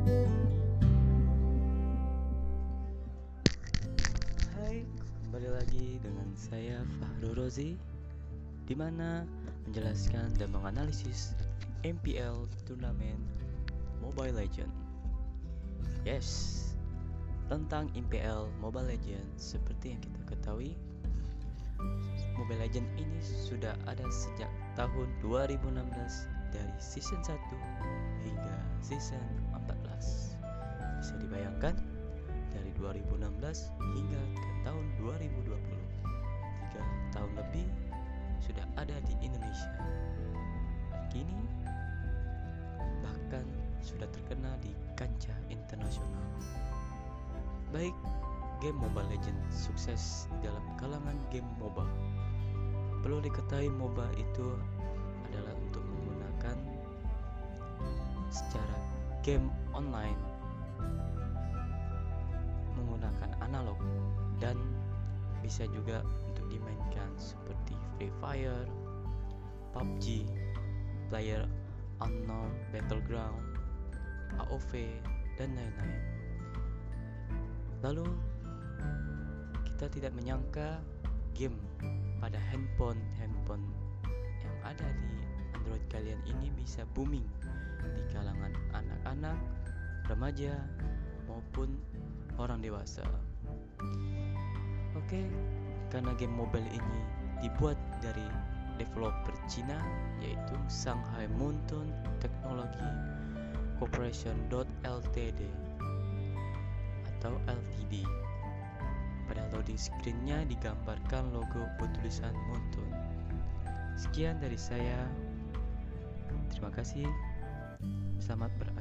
Hai, kembali lagi dengan saya Fahru Rozi di mana menjelaskan dan menganalisis MPL turnamen Mobile Legend. Yes, tentang MPL Mobile Legend seperti yang kita ketahui, Mobile Legend ini sudah ada sejak tahun 2016 dari season 1 hingga season 14. Bisa dibayangkan dari 2016 hingga ke tahun 2020. Tiga tahun lebih sudah ada di Indonesia. Kini bahkan sudah terkenal di kancah internasional. Baik game Mobile Legends sukses dalam kalangan game MOBA. Perlu diketahui MOBA itu adalah untuk menggunakan secara game online dan bisa juga untuk dimainkan seperti Free Fire, PUBG, Player Unknown Battleground, AOV dan lain-lain. Lalu kita tidak menyangka game pada handphone handphone yang ada di Android kalian ini bisa booming di kalangan anak-anak, remaja maupun orang dewasa. Oke, karena game mobile ini dibuat dari developer Cina yaitu Shanghai Mountain Technology Corporation Ltd atau LTD. Pada loading screennya digambarkan logo bertulisan Mountain. Sekian dari saya. Terima kasih. Selamat berada.